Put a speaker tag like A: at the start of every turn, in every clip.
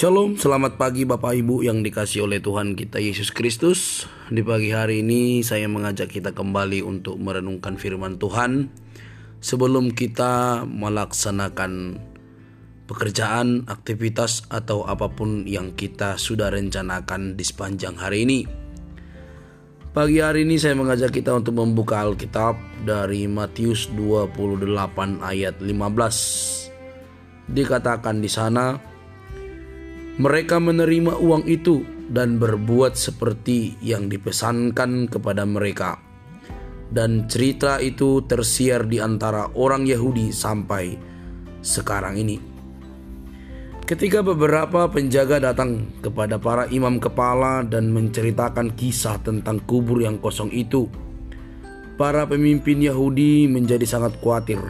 A: Shalom, selamat pagi Bapak Ibu yang dikasih oleh Tuhan kita Yesus Kristus. Di pagi hari ini saya mengajak kita kembali untuk merenungkan firman Tuhan sebelum kita melaksanakan pekerjaan, aktivitas atau apa pun yang kita sudah rencanakan di sepanjang hari ini. Pagi hari ini saya mengajak kita untuk membuka Alkitab dari Matius 28 ayat 15. Dikatakan di sana, mereka menerima uang itu dan berbuat seperti yang dipesankan kepada mereka. Dan cerita itu tersiar di antara orang Yahudi sampai sekarang ini. Ketika beberapa penjaga datang kepada para imam kepala dan menceritakan kisah tentang kubur yang kosong itu, para pemimpin Yahudi menjadi sangat khawatir.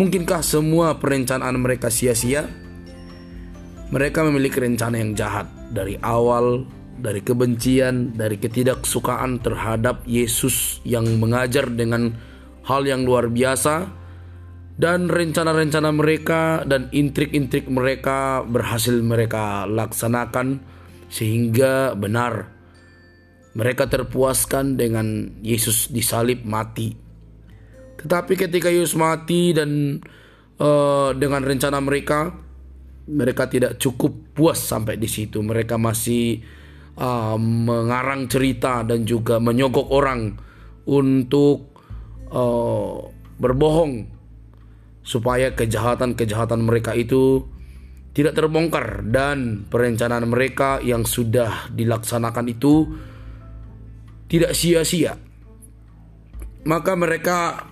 A: Mungkinkah semua perencanaan mereka sia-sia? Mereka memiliki rencana yang jahat dari awal, dari kebencian, dari ketidaksukaan terhadap Yesus yang mengajar dengan hal yang luar biasa, dan rencana-rencana mereka dan intrik-intrik mereka berhasil mereka laksanakan sehingga benar mereka terpuaskan dengan Yesus disalib mati. Tetapi ketika Yesus mati dan uh, dengan rencana mereka mereka tidak cukup puas sampai di situ. Mereka masih uh, mengarang cerita dan juga menyogok orang untuk uh, berbohong supaya kejahatan-kejahatan mereka itu tidak terbongkar dan perencanaan mereka yang sudah dilaksanakan itu tidak sia-sia. Maka mereka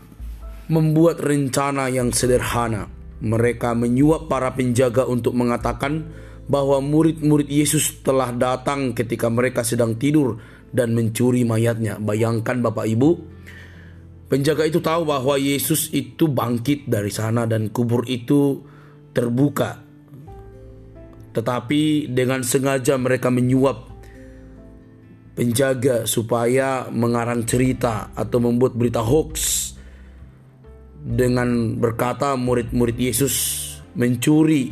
A: membuat rencana yang sederhana mereka menyuap para penjaga untuk mengatakan bahwa murid-murid Yesus telah datang ketika mereka sedang tidur dan mencuri mayatnya. Bayangkan Bapak Ibu, penjaga itu tahu bahwa Yesus itu bangkit dari sana dan kubur itu terbuka. Tetapi dengan sengaja mereka menyuap penjaga supaya mengarang cerita atau membuat berita hoax dengan berkata murid-murid Yesus mencuri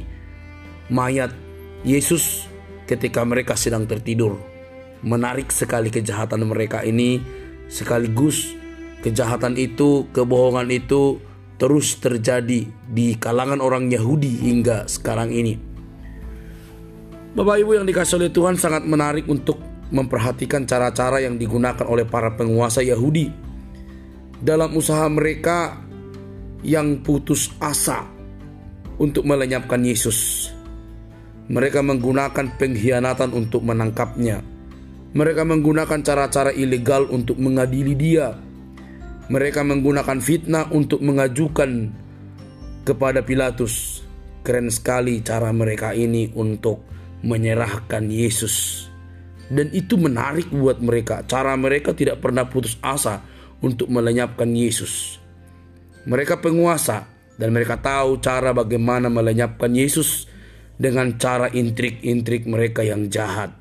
A: mayat Yesus ketika mereka sedang tertidur. Menarik sekali kejahatan mereka ini sekaligus kejahatan itu, kebohongan itu terus terjadi di kalangan orang Yahudi hingga sekarang ini. Bapak Ibu yang dikasih oleh Tuhan sangat menarik untuk memperhatikan cara-cara yang digunakan oleh para penguasa Yahudi dalam usaha mereka yang putus asa untuk melenyapkan Yesus. Mereka menggunakan pengkhianatan untuk menangkapnya. Mereka menggunakan cara-cara ilegal untuk mengadili dia. Mereka menggunakan fitnah untuk mengajukan kepada Pilatus. Keren sekali cara mereka ini untuk menyerahkan Yesus. Dan itu menarik buat mereka. Cara mereka tidak pernah putus asa untuk melenyapkan Yesus. Mereka penguasa dan mereka tahu cara bagaimana melenyapkan Yesus dengan cara intrik-intrik mereka yang jahat.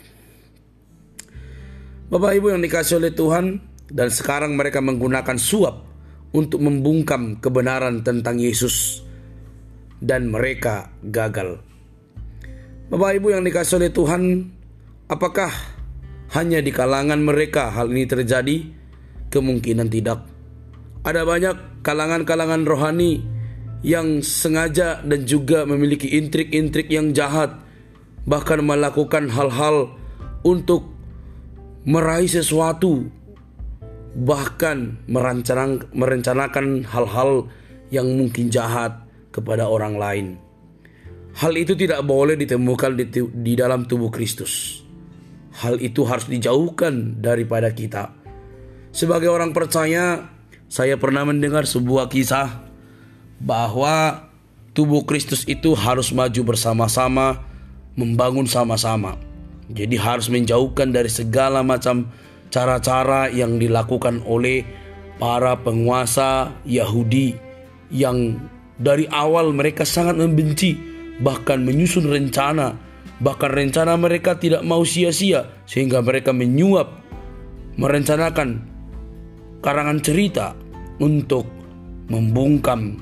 A: Bapak Ibu yang dikasih oleh Tuhan dan sekarang mereka menggunakan suap untuk membungkam kebenaran tentang Yesus dan mereka gagal. Bapak Ibu yang dikasih oleh Tuhan, apakah hanya di kalangan mereka hal ini terjadi? Kemungkinan tidak. Ada banyak kalangan-kalangan rohani yang sengaja dan juga memiliki intrik-intrik yang jahat, bahkan melakukan hal-hal untuk meraih sesuatu, bahkan merencanakan, merencanakan hal-hal yang mungkin jahat kepada orang lain. Hal itu tidak boleh ditemukan di, di dalam tubuh Kristus. Hal itu harus dijauhkan daripada kita. Sebagai orang percaya, saya pernah mendengar sebuah kisah bahwa tubuh Kristus itu harus maju bersama-sama, membangun sama-sama. Jadi harus menjauhkan dari segala macam cara-cara yang dilakukan oleh para penguasa Yahudi yang dari awal mereka sangat membenci bahkan menyusun rencana bahkan rencana mereka tidak mau sia-sia sehingga mereka menyuap merencanakan karangan cerita untuk membungkam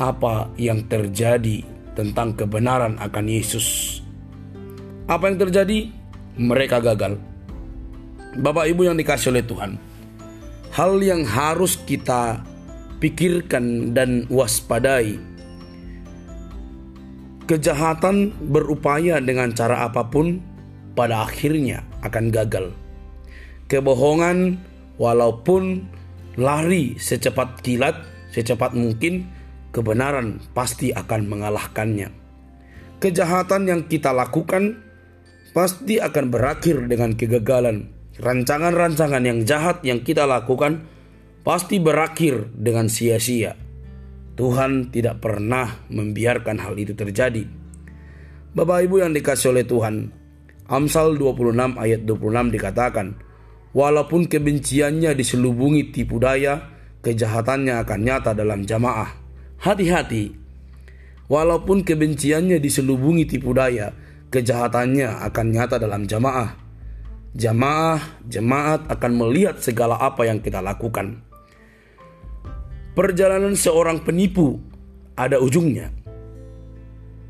A: apa yang terjadi tentang kebenaran akan Yesus. Apa yang terjadi? Mereka gagal. Bapak Ibu yang dikasih oleh Tuhan, hal yang harus kita pikirkan dan waspadai. Kejahatan berupaya dengan cara apa pun pada akhirnya akan gagal. Kebohongan walaupun lari secepat kilat, secepat mungkin, kebenaran pasti akan mengalahkannya. Kejahatan yang kita lakukan pasti akan berakhir dengan kegagalan. Rancangan-rancangan yang jahat yang kita lakukan pasti berakhir dengan sia-sia. Tuhan tidak pernah membiarkan hal itu terjadi. Bapak Ibu yang dikasih oleh Tuhan, Amsal 26 ayat 26 dikatakan, Walaupun kebenciannya diselubungi tipu daya, kejahatannya akan nyata dalam jamaah. Hati-hati, walaupun kebenciannya diselubungi tipu daya, kejahatannya akan nyata dalam jamaah. Jamaah, jemaat akan melihat segala apa yang kita lakukan. Perjalanan seorang penipu ada ujungnya.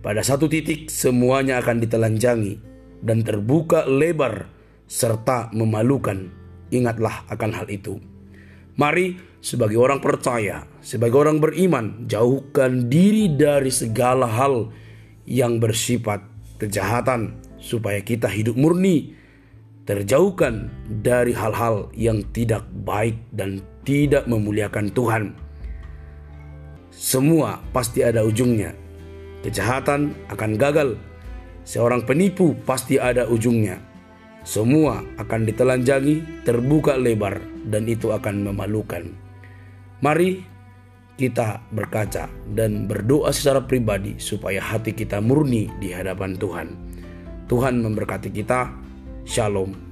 A: Pada satu titik semuanya akan ditelanjangi dan terbuka lebar serta memalukan. Ingatlah akan hal itu. Mari sebagai orang percaya, sebagai orang beriman, jauhkan diri dari segala hal yang bersifat kejahatan supaya kita hidup murni, terjauhkan dari hal-hal yang tidak baik dan tidak memuliakan Tuhan. Semua pasti ada ujungnya. Kejahatan akan gagal. Seorang penipu pasti ada ujungnya. Semua akan ditelanjangi, terbuka lebar, dan itu akan memalukan. Mari kita berkaca dan berdoa secara pribadi supaya hati kita murni di hadapan Tuhan. Tuhan memberkati kita. Shalom.